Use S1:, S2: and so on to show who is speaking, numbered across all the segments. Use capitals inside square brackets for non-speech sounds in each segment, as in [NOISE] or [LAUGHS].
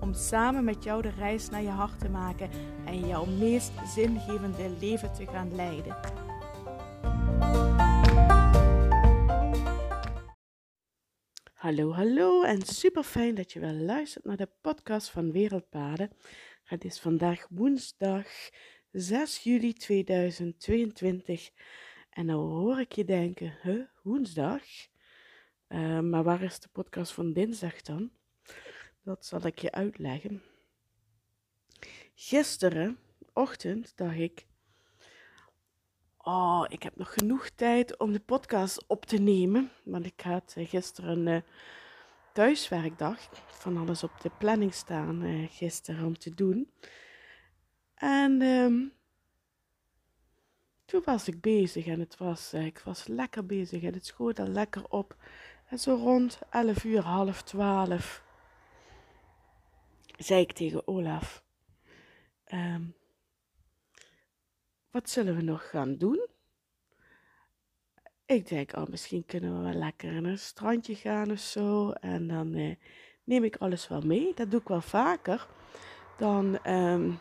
S1: Om samen met jou de reis naar je hart te maken en jouw meest zingevende leven te gaan leiden. Hallo, hallo en super fijn dat je wel luistert naar de podcast van Wereldpaden. Het is vandaag woensdag 6 juli 2022 en nou hoor ik je denken, huh, woensdag? Uh, maar waar is de podcast van dinsdag dan? Dat zal ik je uitleggen. Gisteren ochtend dacht ik, oh, ik heb nog genoeg tijd om de podcast op te nemen. Want ik had uh, gisteren uh, thuiswerkdag, van alles op de planning staan uh, gisteren om te doen. En um, toen was ik bezig en het was, ik was lekker bezig en het schoot er lekker op. En zo rond 11 uur, half 12, zei ik tegen Olaf: um, Wat zullen we nog gaan doen? Ik denk, oh, misschien kunnen we wel lekker naar een strandje gaan of zo. En dan eh, neem ik alles wel mee. Dat doe ik wel vaker. Dan um,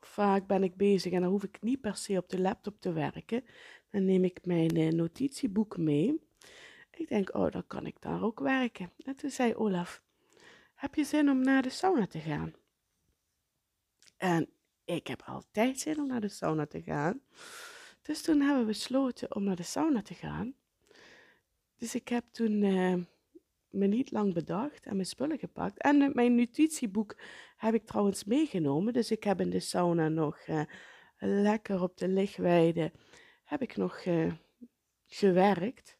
S1: vaak ben ik bezig en dan hoef ik niet per se op de laptop te werken. Dan neem ik mijn uh, notitieboek mee. Ik denk, oh, dan kan ik daar ook werken. En toen zei Olaf, heb je zin om naar de sauna te gaan? En ik heb altijd zin om naar de sauna te gaan. Dus toen hebben we besloten om naar de sauna te gaan. Dus ik heb toen uh, me niet lang bedacht en mijn spullen gepakt. En mijn notitieboek heb ik trouwens meegenomen. Dus ik heb in de sauna nog uh, lekker op de lichtweide heb ik nog gewerkt.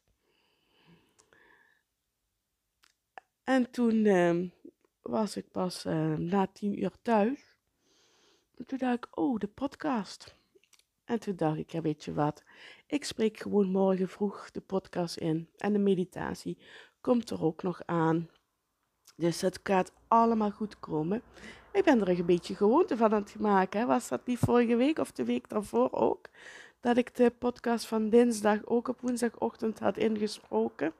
S1: En toen uh, was ik pas uh, na tien uur thuis. En toen dacht ik, oh, de podcast. En toen dacht ik, ja, weet je wat? Ik spreek gewoon morgen vroeg de podcast in. En de meditatie komt er ook nog aan. Dus het gaat allemaal goed komen. Ik ben er een beetje gewoonte van aan het maken. Was dat niet vorige week of de week daarvoor ook? Dat ik de podcast van dinsdag ook op woensdagochtend had ingesproken.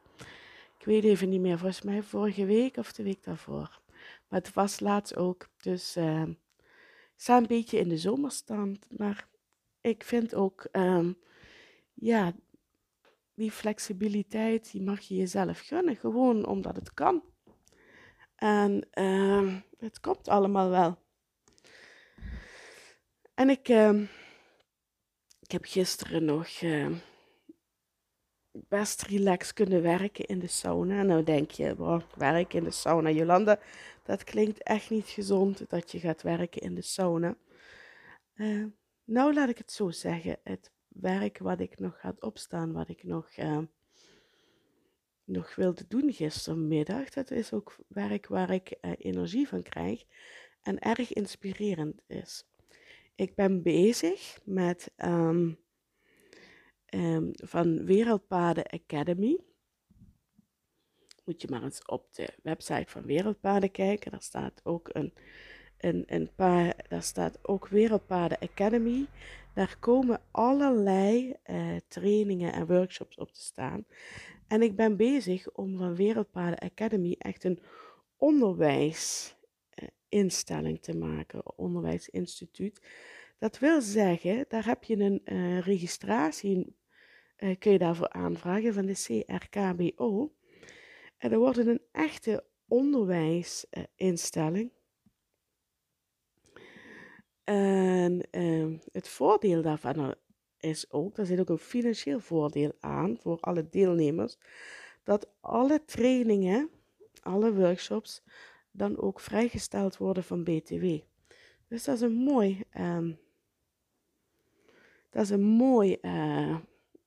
S1: Ik weet even niet meer, volgens mij vorige week of de week daarvoor. Het was laatst ook. Dus uh, ik sta een beetje in de zomerstand. Maar ik vind ook, um, ja, die flexibiliteit, die mag je jezelf gunnen. Gewoon omdat het kan. En uh, het komt allemaal wel. En ik, ik heb gisteren nog best relaxed kunnen werken in de sauna. Nou denk je, werken in de sauna. Jolanda, dat klinkt echt niet gezond dat je gaat werken in de sauna. Uh, nou, laat ik het zo zeggen. Het werk wat ik nog had opstaan, wat ik nog, uh, nog wilde doen gistermiddag, dat is ook werk waar ik uh, energie van krijg en erg inspirerend is. Ik ben bezig met um, um, van Wereldpaden Academy. Moet je maar eens op de website van Wereldpaden kijken. Daar staat ook een, een, een paar, daar staat ook Wereldpaden Academy. Daar komen allerlei uh, trainingen en workshops op te staan. En ik ben bezig om van Wereldpaden Academy echt een onderwijsinstelling te maken, onderwijsinstituut. Dat wil zeggen, daar heb je een uh, registratie, uh, kun je daarvoor aanvragen van de CRKBO. En er wordt een echte onderwijsinstelling. En uh, het voordeel daarvan is ook, daar zit ook een financieel voordeel aan voor alle deelnemers, dat alle trainingen, alle workshops, dan ook vrijgesteld worden van BTW. Dus dat is een mooi um, dat is een mooi, uh,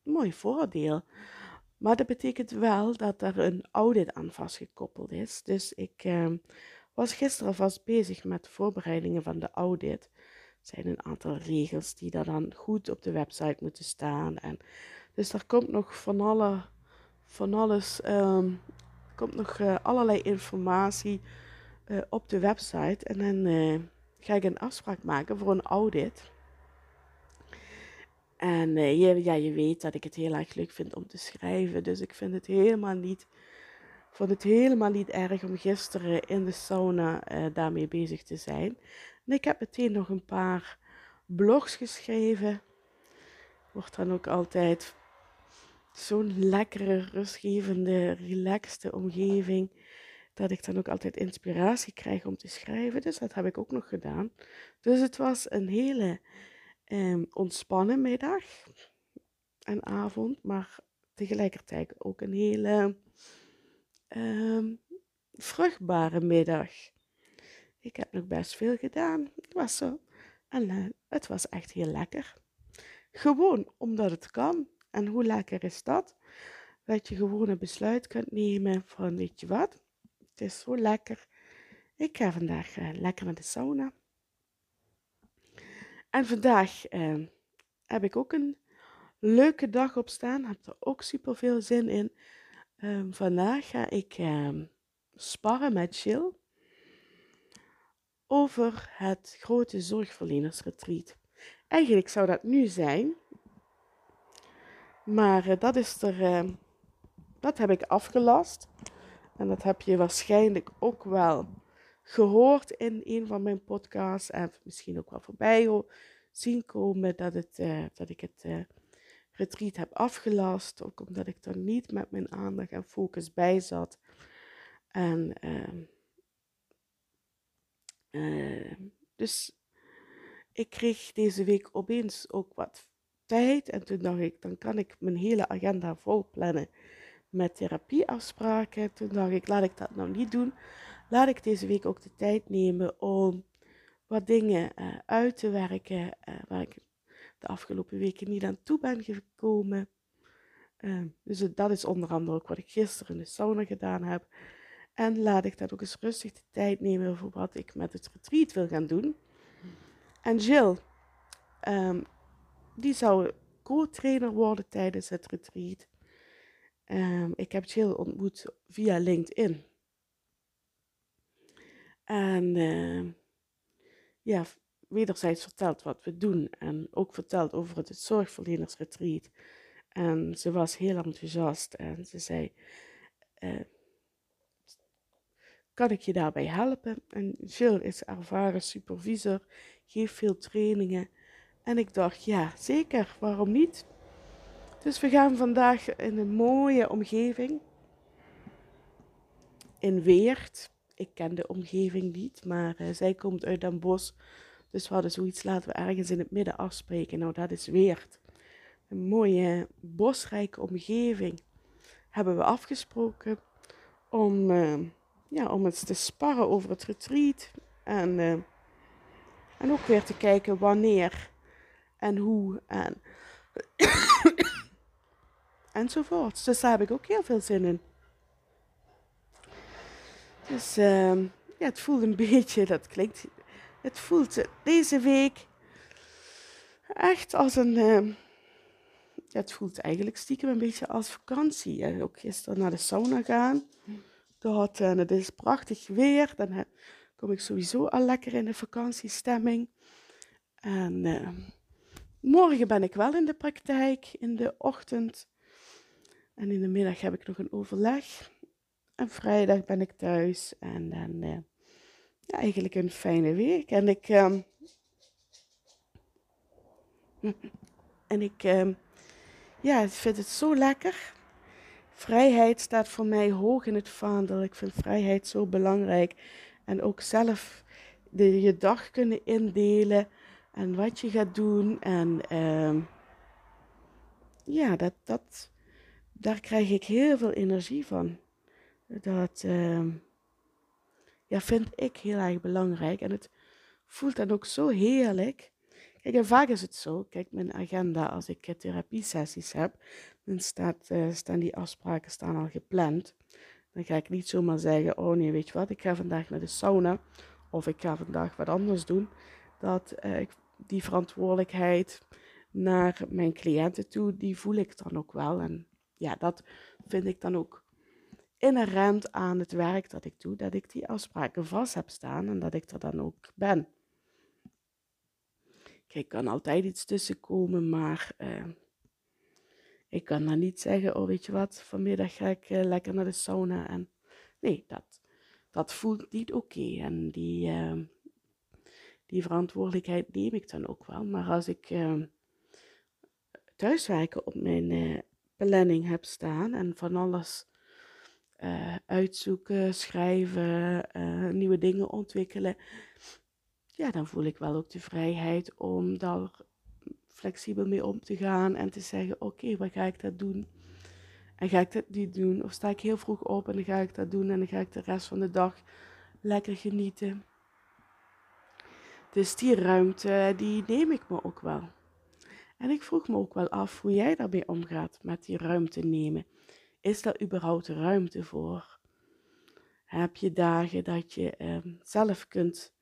S1: mooi voordeel. Maar dat betekent wel dat er een audit aan vastgekoppeld is. Dus ik uh, was gisteren vast bezig met voorbereidingen van de audit. zijn een aantal regels die daar dan goed op de website moeten staan. En dus daar komt nog van, alle, van alles, um, komt nog uh, allerlei informatie uh, op de website. En dan uh, ga ik een afspraak maken voor een audit. En je, ja, je weet dat ik het heel erg leuk vind om te schrijven. Dus ik vind het helemaal niet, vond het helemaal niet erg om gisteren in de sauna daarmee bezig te zijn. En ik heb meteen nog een paar blogs geschreven. Wordt dan ook altijd zo'n lekkere, rustgevende, relaxte omgeving. Dat ik dan ook altijd inspiratie krijg om te schrijven. Dus dat heb ik ook nog gedaan. Dus het was een hele um, ontspannen middag en avond. Maar tegelijkertijd ook een hele um, vruchtbare middag. Ik heb nog best veel gedaan. Het was zo. En uh, het was echt heel lekker. Gewoon omdat het kan. En hoe lekker is dat? Dat je gewoon een besluit kunt nemen van weet je wat, het is zo lekker. Ik ga vandaag uh, lekker naar de sauna. En vandaag uh, heb ik ook een leuke dag op staan. Heb er ook super veel zin in. Um, vandaag ga ik uh, sparren met Jill over het grote zorgverlenersretreat. Eigenlijk zou dat nu zijn, maar uh, dat is er, dat heb ik afgelast. En dat heb je waarschijnlijk ook wel gehoord in een van mijn podcasts. En misschien ook wel voorbij zien komen dat, het, uh, dat ik het retreat heb afgelast. Ook omdat ik er niet met mijn aandacht en focus bij zat. En ehm, dus ik kreeg deze week opeens ook wat tijd. En toen dacht ik, dan kan ik mijn hele agenda vol plannen met therapieafspraken. Toen dacht ik, laat ik dat nou niet doen. Laat ik deze week ook de tijd nemen om wat dingen uh, uit te werken uh, waar ik de afgelopen weken niet aan toe ben gekomen. Uh, dus dat is onder andere ook wat ik gisteren in de sauna gedaan heb. En laat ik dat ook eens rustig de tijd nemen voor wat ik met het retreat wil gaan doen. En Jill, um, die zou co-trainer worden tijdens het retreat. Um, ik heb Jill ontmoet via LinkedIn. En uh, ja, wederzijds verteld wat we doen en ook verteld over het zorgverlenersretreat. En ze was heel enthousiast en ze zei, uh, kan ik je daarbij helpen? En Jill is ervaren supervisor, geeft veel trainingen en ik dacht, ja, zeker, waarom niet? Dus we gaan vandaag in een mooie omgeving. In Weert. Ik ken de omgeving niet, maar uh, zij komt uit Den Bosch. Dus we hadden zoiets, laten we ergens in het midden afspreken. Nou, dat is Weert. Een mooie bosrijke omgeving hebben we afgesproken om, uh, ja, om eens te sparren over het retreat. En, uh, en ook weer te kijken wanneer en hoe en [COUGHS] enzovoort. Dus daar heb ik ook heel veel zin in. Dus uh, ja, het voelt een [LAUGHS] beetje, dat klinkt, het voelt deze week echt als een, ja, het voelt eigenlijk stiekem een beetje als vakantie. En ook gisteren naar de sauna gaan. Dat, uh, het is prachtig weer, dan kom ik sowieso al lekker in de vakantiestemming. En uh, Morgen ben ik wel in de praktijk, in de ochtend. En in de middag heb ik nog een overleg. En vrijdag ben ik thuis. En dan uh, ja, eigenlijk een fijne week. En ik. Um, [LAUGHS] en ik. Um, ja, ik vind het zo lekker. Vrijheid staat voor mij hoog in het vaandel. Ik vind vrijheid zo belangrijk. En ook zelf de, je dag kunnen indelen en wat je gaat doen. En uh, ja, dat, dat, daar krijg ik heel veel energie van. Dat uh, ja, vind ik heel erg belangrijk. En het voelt dan ook zo heerlijk. Kijk, en vaak is het zo. Kijk, mijn agenda, als ik uh, therapiesessies heb, dan staat, uh, staan die afspraken staan al gepland. Dan ga ik niet zomaar zeggen, oh nee, weet je wat, ik ga vandaag naar de sauna. Of ik ga vandaag wat anders doen. Dat, uh, die verantwoordelijkheid naar mijn cliënten toe, die voel ik dan ook wel. En ja, dat vind ik dan ook inherent aan het werk dat ik doe, dat ik die afspraken vast heb staan en dat ik er dan ook ben. Kijk, kan altijd iets tussenkomen, maar uh, ik kan dan niet zeggen, oh weet je wat, vanmiddag ga ik uh, lekker naar de sauna. En nee, dat, dat voelt niet oké. En die, uh, die verantwoordelijkheid neem ik dan ook wel. Maar als ik thuiswerken op mijn planning heb staan en van alles uitzoeken, schrijven, nieuwe dingen ontwikkelen, ja, dan voel ik wel ook de vrijheid om daar flexibel mee om te gaan en te zeggen: Oké, wat ga ik dat doen? En ga ik dat niet doen? Of sta ik heel vroeg op en dan ga ik dat doen en dan ga ik de rest van de dag lekker genieten. Dus die ruimte, die neem ik me ook wel. En ik vroeg me ook wel af hoe jij daarmee omgaat met die ruimte nemen. Is daar überhaupt ruimte voor? Heb je dagen dat je ehm, zelf kunt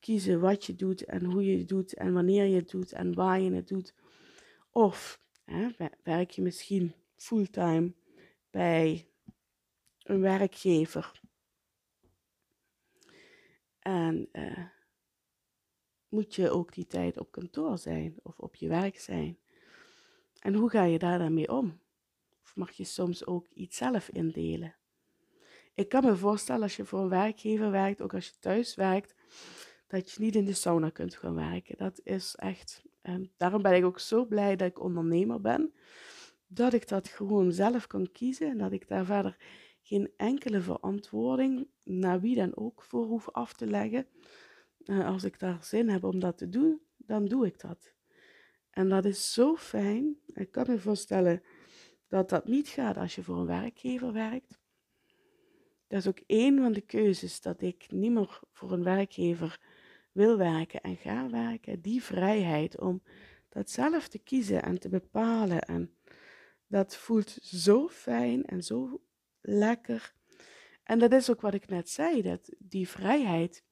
S1: kiezen wat je doet en hoe je het doet en wanneer je het doet en waar je het doet. Of werk je misschien fulltime bij een werkgever. En uh, moet je ook die tijd op kantoor zijn of op je werk zijn? En hoe ga je daar dan mee om? Of mag je soms ook iets zelf indelen? Ik kan me voorstellen als je voor een werkgever werkt, ook als je thuis werkt, dat je niet in de sauna kunt gaan werken. Dat is echt, en daarom ben ik ook zo blij dat ik ondernemer ben, dat ik dat gewoon zelf kan kiezen en dat ik daar verder geen enkele verantwoording naar wie dan ook voor hoef af te leggen. Uh, als ik daar zin heb om dat te doen, dan doe ik dat. En dat is zo fijn. Ik kan me voorstellen dat dat niet gaat als je voor een werkgever werkt. Dat is ook één van de keuzes dat ik niet meer voor een werkgever wil werken en ga werken, die vrijheid om dat zelf te kiezen en te bepalen. En dat voelt zo fijn en zo lekker. En dat is ook wat ik net zei, dat die vrijheid,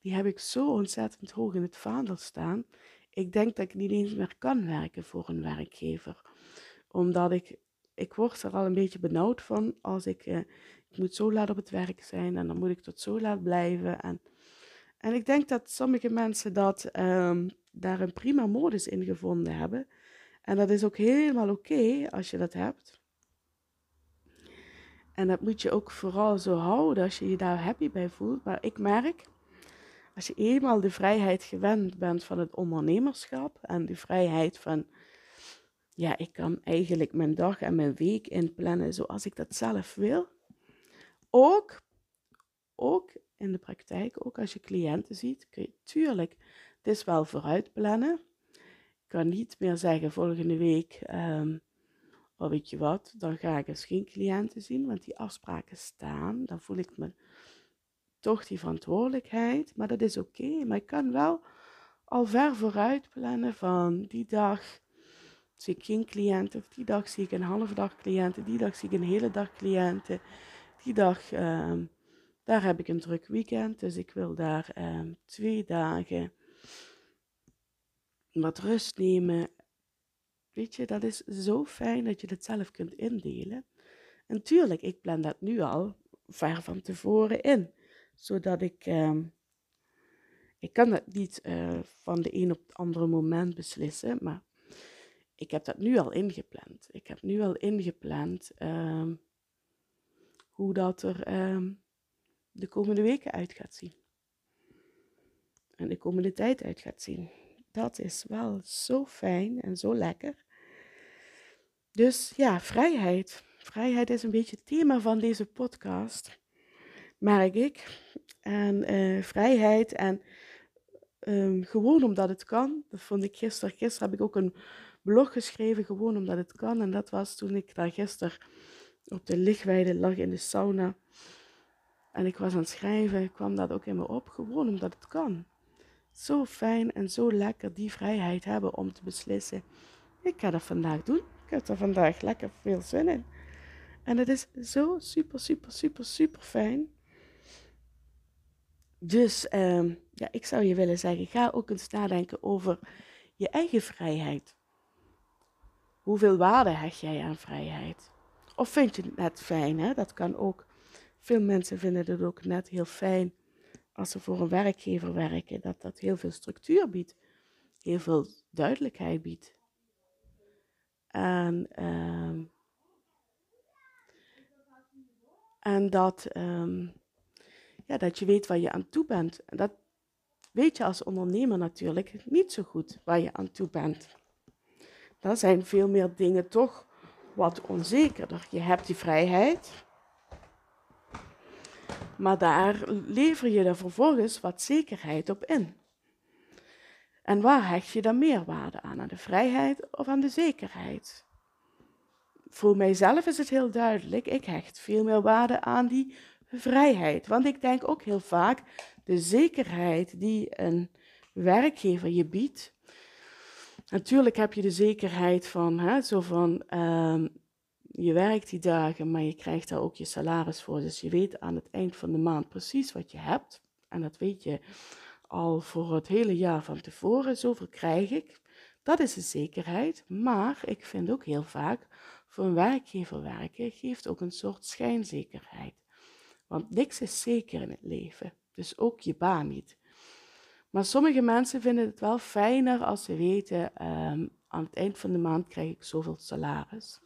S1: die heb ik zo ontzettend hoog in het vaandel staan. Ik denk dat ik niet eens meer kan werken voor een werkgever. Omdat ik, ik word er al een beetje benauwd van als ik, eh, ik moet zo laat op het werk zijn en dan moet ik tot zo laat blijven. En en ik denk dat sommige mensen dat, um, daar een prima modus in gevonden hebben. En dat is ook helemaal oké als je dat hebt. En dat moet je ook vooral zo houden als je je daar happy bij voelt. Maar ik merk, als je eenmaal de vrijheid gewend bent van het ondernemerschap en de vrijheid van, ja, ik kan eigenlijk mijn dag en mijn week inplannen zoals ik dat zelf wil. Ook, ook in de praktijk, ook als je cliënten ziet, kun je tuurlijk, het is wel vooruit plannen. Ik kan niet meer zeggen volgende week, um, oh weet je wat, dan ga ik eens geen cliënten zien, want die afspraken staan. Dan voel ik me toch die verantwoordelijkheid, maar dat is oké. Maar ik kan wel al ver vooruit plannen van die dag zie ik geen cliënten, of die dag zie ik een halve dag cliënten, die dag zie ik een hele dag cliënten, die dag um, daar heb ik een druk weekend, dus ik wil daar ehm, twee dagen wat rust nemen. Weet je, dat is zo fijn dat je het zelf kunt indelen. En tuurlijk, ik plan dat nu al ver van tevoren in, zodat ik. Uh, ik kan dat niet uh, van de een op het andere moment beslissen, maar ik heb dat nu al ingepland. Ik heb nu al ingepland uh, hoe dat er ehm, de komende weken uit gaat zien. En de komende tijd uit gaat zien. Dat is wel zo fijn en zo lekker. Dus ja, vrijheid. Vrijheid is een beetje het thema van deze podcast, merk ik. En uh, vrijheid en um, gewoon omdat het kan. Dat vond ik gisteren. Gisteren heb ik ook een blog geschreven, gewoon omdat het kan. En dat was toen ik daar gisteren op de lichtweide lag in de sauna. En ik was aan het schrijven, kwam dat ook in me op, gewoon omdat het kan. Zo fijn en zo lekker die vrijheid hebben om te beslissen. Ik ga dat vandaag doen. Ik heb er vandaag lekker veel zin in. En het is zo super, super, super, super fijn. dus ehm, ja, ik zou je willen zeggen, ga ook eens nadenken over je eigen vrijheid. Hoeveel waarde hecht jij aan vrijheid? Of vind je het net fijn? Hè? Dat kan ook. Veel mensen vinden het ook net heel fijn als ze voor een werkgever werken, dat dat heel veel structuur biedt, heel veel duidelijkheid biedt. En, ehm, en dat, ehm, ja, dat je weet waar je aan toe bent. En dat weet je als ondernemer natuurlijk niet zo goed waar je aan toe bent. Dan zijn veel meer dingen toch wat onzekerder. Je hebt die vrijheid, maar daar lever je er vervolgens wat zekerheid op in. En waar hecht je dan meer waarde aan? Aan de vrijheid of aan de zekerheid? Voor mijzelf is het heel duidelijk, ik hecht veel meer waarde aan die vrijheid. Want ik denk ook heel vaak, de zekerheid die een werkgever je biedt. Natuurlijk heb je de zekerheid van, hè, zo van, um, je werkt die dagen, maar je krijgt daar ook je salaris voor. Dus je weet aan het eind van de maand precies wat je hebt. En dat weet je al voor het hele jaar van tevoren. Zoveel krijg ik. Dat is een zekerheid. Maar ik vind ook heel vaak, voor een werkgever werken geeft ook een soort schijnzekerheid. Want niks is zeker in het leven. Dus ook je baan niet. Maar sommige mensen vinden het wel fijner als ze weten, um, aan het eind van de maand krijg ik zoveel salaris.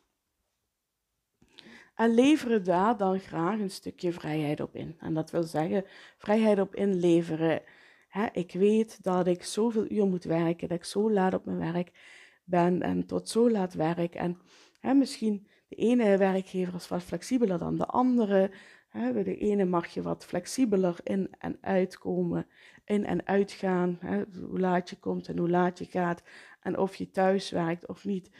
S1: En leveren daar dan graag een stukje vrijheid op in. En dat wil zeggen, vrijheid op inleveren. Ik weet dat ik zoveel uur moet werken, dat ik zo laat op mijn werk ben en tot zo laat werk. En he, misschien de ene werkgever is wat flexibeler dan de andere. De ene mag je wat flexibeler in en uitkomen, in en uitgaan. hoe laat je komt en hoe laat je gaat. En of je thuis werkt of niet.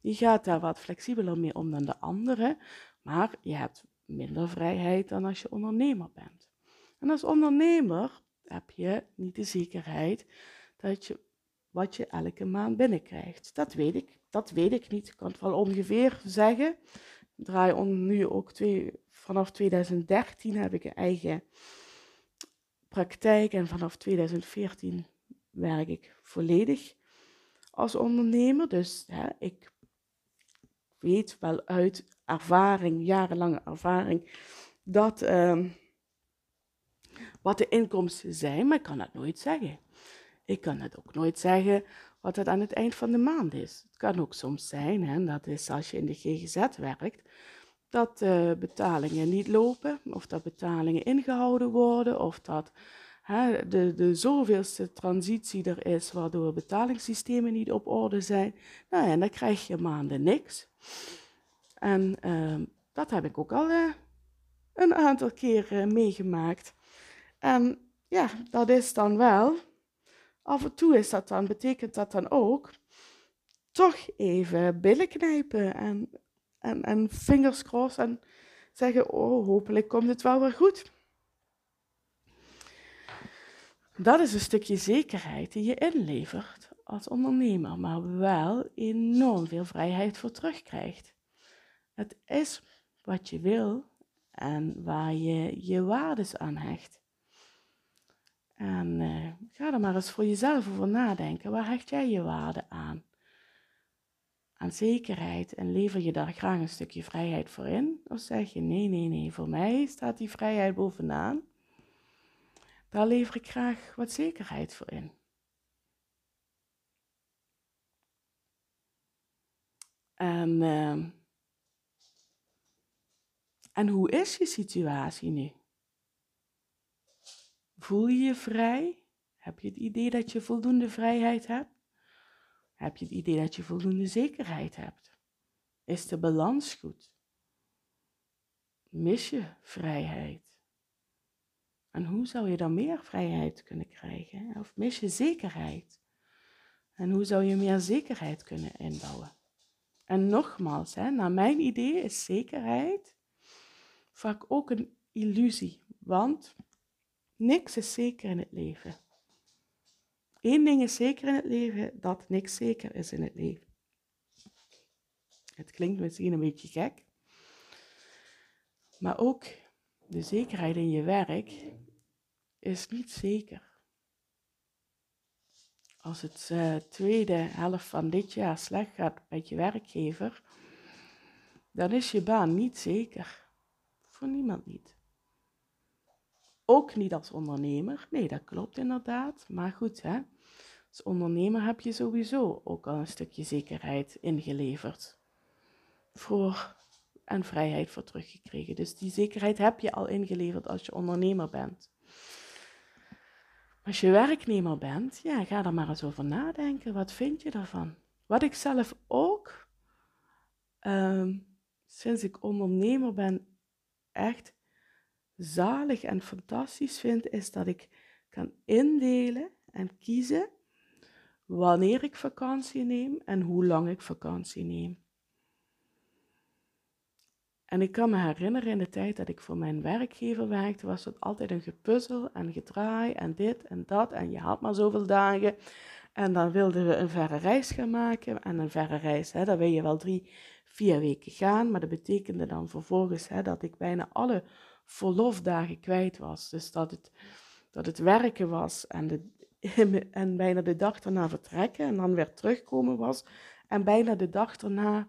S1: Die gaat daar wat flexibeler mee om dan de andere. Maar je hebt minder vrijheid dan als je ondernemer bent. En als ondernemer heb je niet de zekerheid dat je wat je elke maand binnenkrijgt. Dat weet ik. Dat weet ik niet. Ik kan het wel ongeveer zeggen. Draai nu ook twee, vanaf 2013 heb ik een eigen praktijk en vanaf 2014 werk ik volledig als ondernemer. Dus hè, ik weet wel uit ervaring, jarenlange ervaring, dat uh, wat de inkomsten zijn, maar ik kan dat nooit zeggen. Ik kan het ook nooit zeggen wat het aan het eind van de maand is. Het kan ook soms zijn, hè, dat is als je in de GGZ werkt, dat uh, betalingen niet lopen, of dat betalingen ingehouden worden, of dat hè, de, de zoveelste transitie er is, waardoor betalingssystemen niet op orde zijn. Nou ja, dan krijg je maanden niks. En uh, dat heb ik ook al uh, een aantal keer uh, meegemaakt. En ja, dat is dan wel, af en toe is dat dan, betekent dat dan ook, toch even billen knijpen en, en, en vingers crossen en zeggen, oh, hopelijk komt het wel weer goed. Dat is een stukje zekerheid die je inlevert als ondernemer, maar wel enorm veel vrijheid voor terugkrijgt. Het is wat je wil en waar je je waardes aan hecht. En uh, ga er maar eens voor jezelf over nadenken. Waar hecht jij je waarde aan? Aan zekerheid en lever je daar graag een stukje vrijheid voor in? Of zeg je nee, nee, nee, voor mij staat die vrijheid bovenaan. Daar lever ik graag wat zekerheid voor in. En uh, en hoe is je situatie nu? Voel je je vrij? Heb je het idee dat je voldoende vrijheid hebt? Heb je het idee dat je voldoende zekerheid hebt? Is de balans goed? Mis je vrijheid? En hoe zou je dan meer vrijheid kunnen krijgen? Of mis je zekerheid? En hoe zou je meer zekerheid kunnen inbouwen? En nogmaals, hè, naar mijn idee is zekerheid vaak ook een illusie, want niks is zeker in het leven. Eén ding is zeker in het leven, dat niks zeker is in het leven. Het klinkt misschien een beetje gek, maar ook de zekerheid in je werk is niet zeker. Als het uh, tweede helft van dit jaar slecht gaat met je werkgever, dan is je baan niet zeker. Voor niemand niet. Ook niet als ondernemer. Nee, dat klopt inderdaad. Maar goed, hè. Als ondernemer heb je sowieso ook al een stukje zekerheid ingeleverd. Voor en vrijheid voor teruggekregen. Dus die zekerheid heb je al ingeleverd als je ondernemer bent. Als je werknemer bent, ja, ga er maar eens over nadenken. Wat vind je daarvan? Wat ik zelf ook, ehm, sinds ik ondernemer ben, echt zalig en fantastisch vind, is dat ik kan indelen en kiezen wanneer ik vakantie neem en hoe lang ik vakantie neem. En ik kan me herinneren in de tijd dat ik voor mijn werkgever werkte, was het altijd een gepuzzel en gedraai en dit en dat. En je had maar zoveel dagen. En dan wilden we een verre reis gaan maken. En een verre reis, hè, dan wil je wel drie, vier weken gaan. Maar dat betekende dan vervolgens hè, dat ik bijna alle verlofdagen kwijt was. Dus dat het, dat het werken was en, de, [LAUGHS] en bijna de dag daarna vertrekken en dan weer terugkomen was. En bijna de dag daarna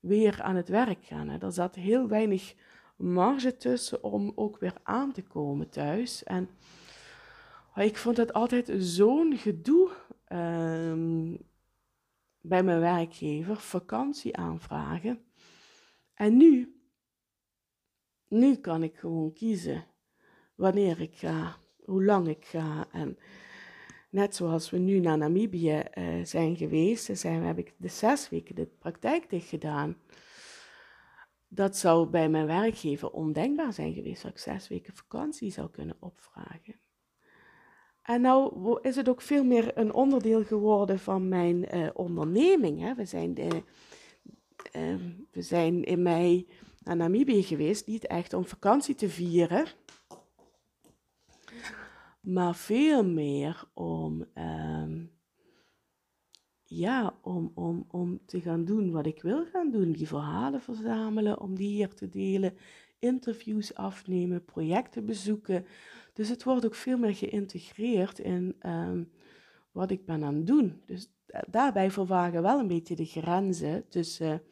S1: weer aan het werk gaan. Er zat heel weinig marge tussen om ook weer aan te komen thuis. En oh, ik vond het altijd zo'n gedoe ehm, bij mijn werkgever, vakantie aanvragen. En nu, nu kan ik gewoon kiezen wanneer ik ga, hoe lang ik ga en Net zoals we nu naar Namibië uh, zijn geweest, zijn, heb ik de zes weken de praktijk dicht gedaan. Dat zou bij mijn werkgever ondenkbaar zijn geweest, dat ik zes weken vakantie zou kunnen opvragen. En nou is het ook veel meer een onderdeel geworden van mijn uh, onderneming. Hè. We, zijn de, uh, we zijn in mei naar Namibië geweest, niet echt om vakantie te vieren, maar veel meer om, ehm, ja, om, om, om te gaan doen wat ik wil gaan doen. Die verhalen verzamelen, om die hier te delen, interviews afnemen, projecten bezoeken. Dus het wordt ook veel meer geïntegreerd in ehm, wat ik ben aan het doen. Dus daarbij vervagen wel een beetje de grenzen tussen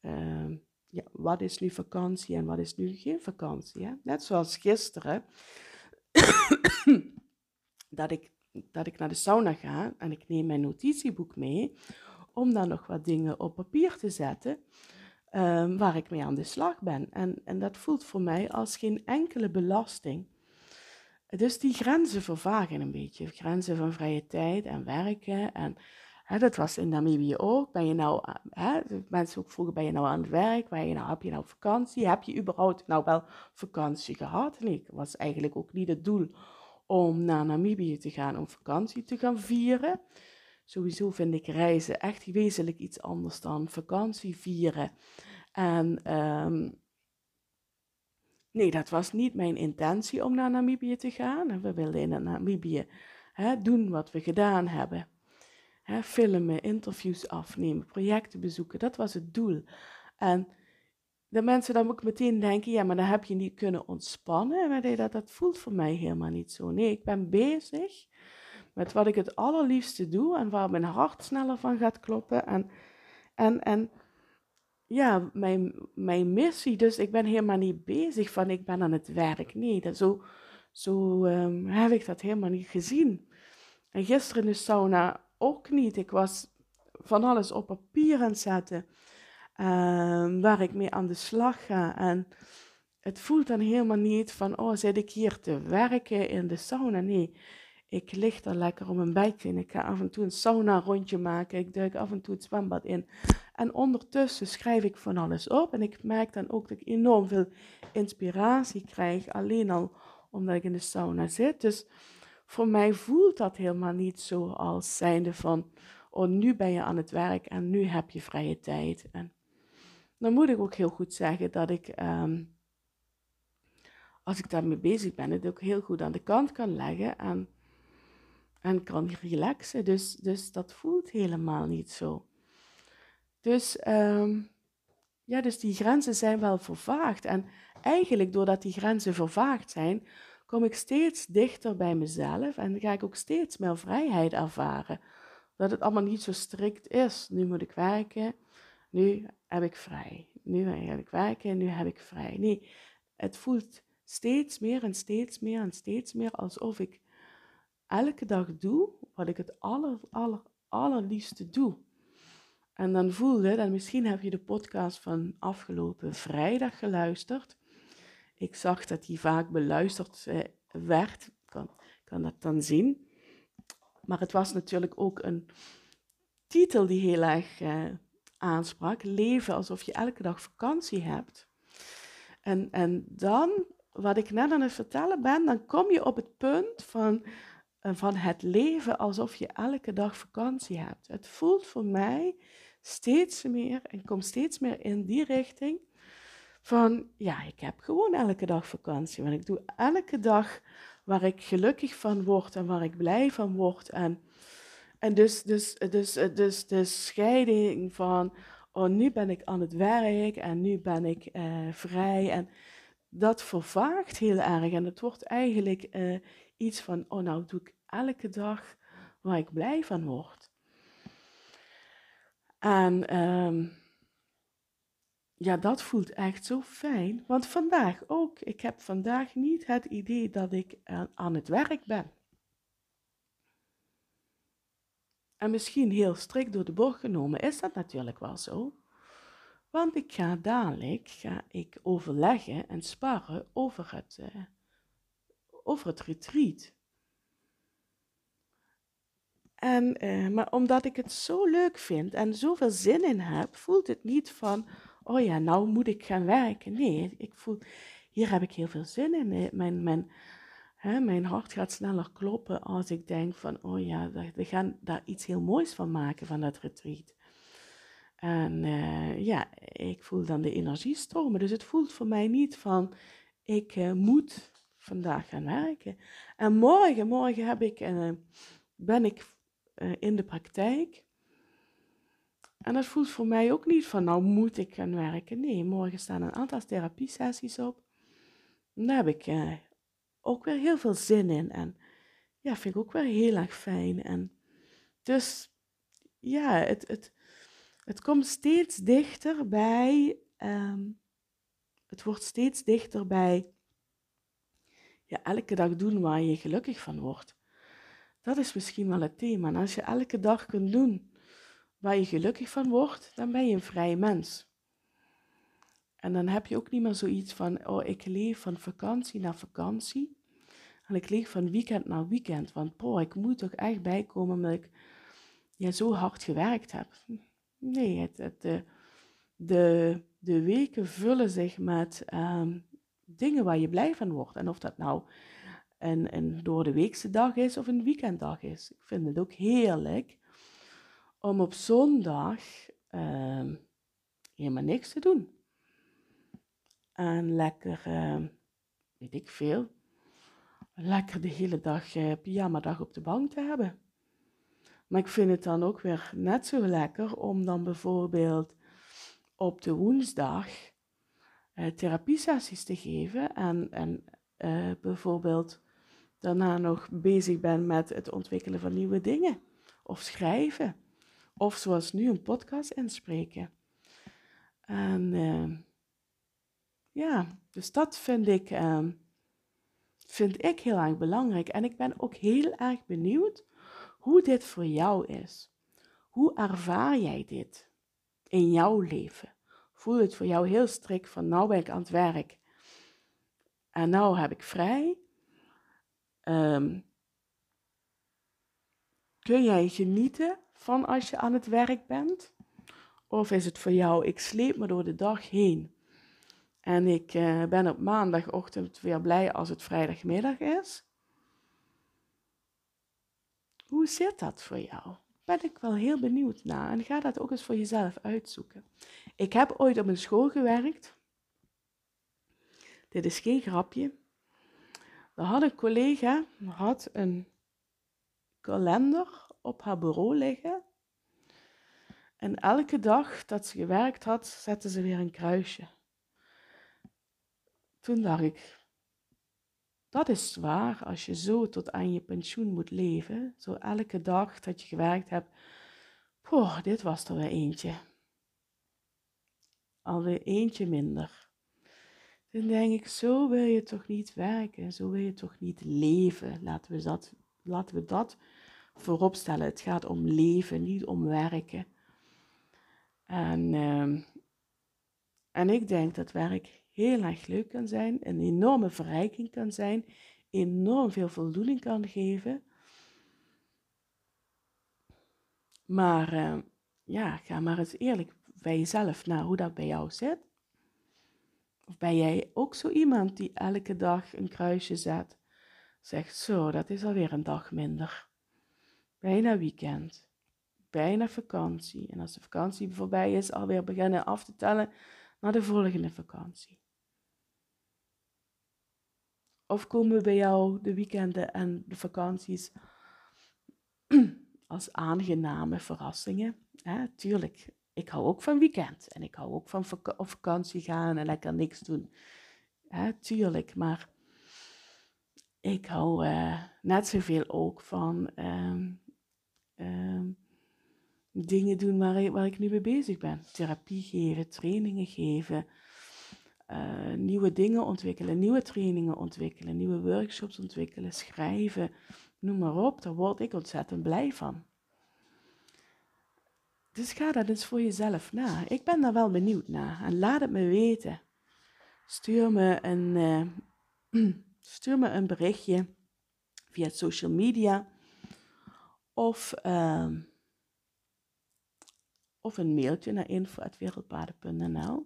S1: uh, ja, wat is nu vakantie en wat is nu geen vakantie. Hè? Net zoals gisteren [COUGHS] dat, ik, dat ik naar de sauna ga en ik neem mijn notitieboek mee om dan nog wat dingen op papier te zetten um, waar ik mee aan de slag ben. En, en dat voelt voor mij als geen enkele belasting. Dus die grenzen vervagen een beetje. Grenzen van vrije tijd en werken. En dat was in Namibië ook. Ben je nou, hè, mensen ook vroegen, ben je nou aan het werk? Ben je nou, heb je nou vakantie? Heb je überhaupt nou wel vakantie gehad? Nee, ik was eigenlijk ook niet het doel om naar Namibië te gaan om vakantie te gaan vieren. Sowieso vind ik reizen echt wezenlijk iets anders dan vakantie vieren. En um, nee, dat was niet mijn intentie om naar Namibië te gaan. We wilden in Namibië doen wat we gedaan hebben. Filmen, interviews afnemen, projecten bezoeken. Dat was het doel. En de mensen dan ook meteen denken, ja, maar dan heb je niet kunnen ontspannen. Maar dat, dat voelt voor mij helemaal niet zo. Nee, ik ben bezig met wat ik het allerliefste doe en waar mijn hart sneller van gaat kloppen. En, en, en ja, mijn, mijn missie, dus ik ben helemaal niet bezig van ik ben aan het werk. Nee, dat, zo, zo um, heb ik dat helemaal niet gezien. En gisteren in de sauna ook niet. Ik was van alles op papier aan het zetten. Ehm, waar ik mee aan de slag ga. En het voelt dan helemaal niet van, oh, zit ik hier te werken in de sauna? Nee, ik lig daar lekker om een bijtje en ik ga af en toe een sauna rondje maken. Ik duik af en toe het zwembad in. En ondertussen schrijf ik van alles op. En ik merk dan ook dat ik enorm veel inspiratie krijg, alleen al omdat ik in de sauna zit. Dus voor mij voelt dat helemaal niet zo als zijnde van, oh, nu ben je aan het werk en nu heb je vrije tijd. En dan moet ik ook heel goed zeggen dat ik, ehm, als ik daarmee bezig ben, het ook heel goed aan de kant kan leggen en, en kan relaxen. Dus, dus dat voelt helemaal niet zo. Dus, ehm, ja, dus die grenzen zijn wel vervaagd. En eigenlijk doordat die grenzen vervaagd zijn, kom ik steeds dichter bij mezelf en ga ik ook steeds meer vrijheid ervaren. Dat het allemaal niet zo strikt is. Nu moet ik werken, nu heb ik vrij. Nu heb ik werken, nu heb ik vrij. Nee, het voelt steeds meer en steeds meer en steeds meer alsof ik elke dag doe wat ik het aller, aller, allerliefste doe. En dan voelde, en misschien heb je de podcast van afgelopen vrijdag geluisterd. Ik zag dat die vaak beluisterd eh, werd, kan, kan dat dan zien. Maar het was natuurlijk ook een titel die heel erg eh, aansprak. Leven alsof je elke dag vakantie hebt. En, en dan, wat ik net aan het vertellen ben, dan kom je op het punt van, eh, van het leven alsof je elke dag vakantie hebt. Het voelt voor mij steeds meer en komt steeds meer in die richting van, ja, ik heb gewoon elke dag vakantie. Want ik doe elke dag waar ik gelukkig van word en waar ik blij van word. En, en dus, dus, dus, dus de scheiding van, oh, nu ben ik aan het werk en nu ben ik uh, vrij. En dat vervaagt heel erg. En het wordt eigenlijk uh, iets van, oh, nou doe ik elke dag waar ik blij van word. En um, ja, dat voelt echt zo fijn. Want vandaag ook. Ik heb vandaag niet het idee dat ik aan het werk ben. En misschien heel strikt door de bocht genomen is dat natuurlijk wel zo. Want ik ga dadelijk ga ik overleggen en sparren over het, uh, over het retreat. En, uh, maar omdat ik het zo leuk vind en zoveel zin in heb, voelt het niet van, oh ja, nou moet ik gaan werken. Nee, ik voel, hier heb ik heel veel zin in. Mijn, mijn, hè, mijn hart gaat sneller kloppen als ik denk van, oh ja, we gaan daar iets heel moois van maken van dat retreat. En uh, ja, ik voel dan de energie stromen. Dus het voelt voor mij niet van, ik uh, moet vandaag gaan werken. En morgen, morgen heb ik, uh, ben ik in de praktijk. En dat voelt voor mij ook niet van, nou moet ik gaan werken. Nee, morgen staan een aantal therapiesessies op. daar heb ik eh, ook weer heel veel zin in. En ja, vind ik ook weer heel erg fijn. En dus ja, het, het, het komt steeds dichter bij, ehm, het wordt steeds dichter bij ja, elke dag doen waar je gelukkig van wordt. Dat is misschien wel het thema. En als je elke dag kunt doen waar je gelukkig van wordt, dan ben je een vrij mens. En dan heb je ook niet meer zoiets van, oh, ik leef van vakantie naar vakantie. En ik leef van weekend naar weekend. Want, boh, ik moet toch echt bijkomen omdat ik ja, zo hard gewerkt heb. Nee, het, het, de, de, de weken vullen zich met ehm, dingen waar je blij van wordt. En of dat nou een, een door de weekse dag is of een weekenddag is. Ik vind het ook heerlijk om op zondag uh, helemaal niks te doen. En lekker, uh, weet ik veel, lekker de hele dag uh, pyjama-dag op de bank te hebben. Maar ik vind het dan ook weer net zo lekker om dan bijvoorbeeld op de woensdag uh, therapiesessies te geven en, en uh, bijvoorbeeld daarna nog bezig ben met het ontwikkelen van nieuwe dingen of schrijven. Of zoals nu een podcast inspreken. En uh, ja, dus dat vind ik, uh, vind ik heel erg belangrijk. En ik ben ook heel erg benieuwd hoe dit voor jou is. Hoe ervaar jij dit in jouw leven? Voel het voor jou heel strikt van nou ben ik aan het werk en nou heb ik vrij? Um, kun jij genieten van als je aan het werk bent? Of is het voor jou, ik sleep me door de dag heen en ik uh, ben op maandagochtend weer blij als het vrijdagmiddag is? Hoe zit dat voor jou? Ben ik wel heel benieuwd naar en ga dat ook eens voor jezelf uitzoeken. Ik heb ooit op een school gewerkt. Dit is geen grapje. Daar had een collega had een kalender op haar bureau liggen. En elke dag dat ze gewerkt had, zette ze weer een kruisje. Toen dacht ik, dat is zwaar als je zo tot aan je pensioen moet leven. Zo elke dag dat je gewerkt hebt. Poh, dit was er weer eentje. Alweer eentje minder. Dan denk ik, zo wil je toch niet werken. Zo wil je toch niet leven. Laten we dat, laten we dat voorop stellen. Het gaat om leven, niet om werken. En, uh, en ik denk dat werk heel erg leuk kan zijn, een enorme verrijking kan zijn, enorm veel voldoening kan geven. Maar uh, ja, ga maar eens eerlijk bij jezelf naar hoe dat bij jou zit. Of ben jij ook zo iemand die elke dag een kruisje zet? Zegt zo, dat is alweer een dag minder. Bijna weekend. Bijna vakantie. En als de vakantie voorbij is, alweer beginnen af te tellen naar de volgende vakantie. Of komen bij jou de weekenden en de vakanties als aangename verrassingen? Hè, tuurlijk, ik hou ook van weekend en ik hou ook van vak vakantie gaan en lekker niks doen. Hè, tuurlijk, maar ik hou uh, net zoveel ook van um, um, dingen doen waar waar ik nu mee bezig ben. Therapie geven, trainingen geven, uh, nieuwe dingen ontwikkelen, nieuwe trainingen ontwikkelen, nieuwe workshops ontwikkelen, schrijven, noem maar op. Daar word ik ontzettend blij van. Dus ga dat eens voor jezelf na. Ik ben daar wel benieuwd naar en laat het me weten. Stuur me een, uh, [CLEARS THROAT] stuur me een berichtje via social media of, uh, of een mailtje naar info.wereldpaden.nl.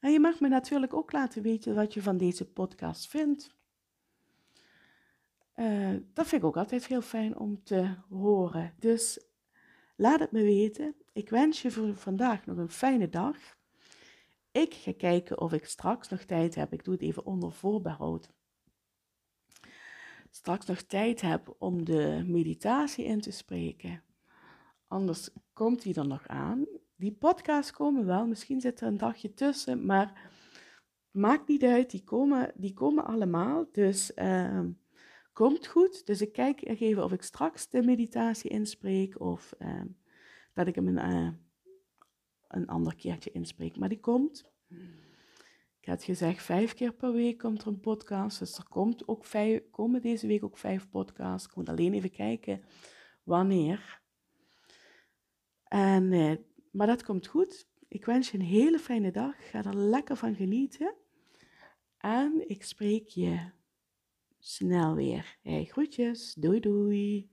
S1: En je mag me natuurlijk ook laten weten wat je van deze podcast vindt. Uh, dat vind ik ook altijd heel fijn om te horen. Dus laat het me weten. Ik wens je voor vandaag nog een fijne dag. Ik ga kijken of ik straks nog tijd heb. Ik doe het even onder voorbehoud. Straks nog tijd heb om de meditatie in te spreken. Anders komt die er nog aan. Die podcasts komen wel, misschien zit er een dagje tussen, maar maakt niet uit, die komen, die komen allemaal. Dus uh, komt goed. Dus ik kijk even of ik straks de meditatie inspreek of uh, dat ik hem uh, een ander keertje inspreek. Maar die komt. Ik had gezegd, vijf keer per week komt er een podcast. Dus er komt ook vijf, komen deze week ook vijf podcasts. Ik moet alleen even kijken wanneer. En eh, maar dat komt goed. Ik wens je een hele fijne dag. Ga er lekker van genieten. En ik spreek je snel weer. Hey, groetjes. Doei doei.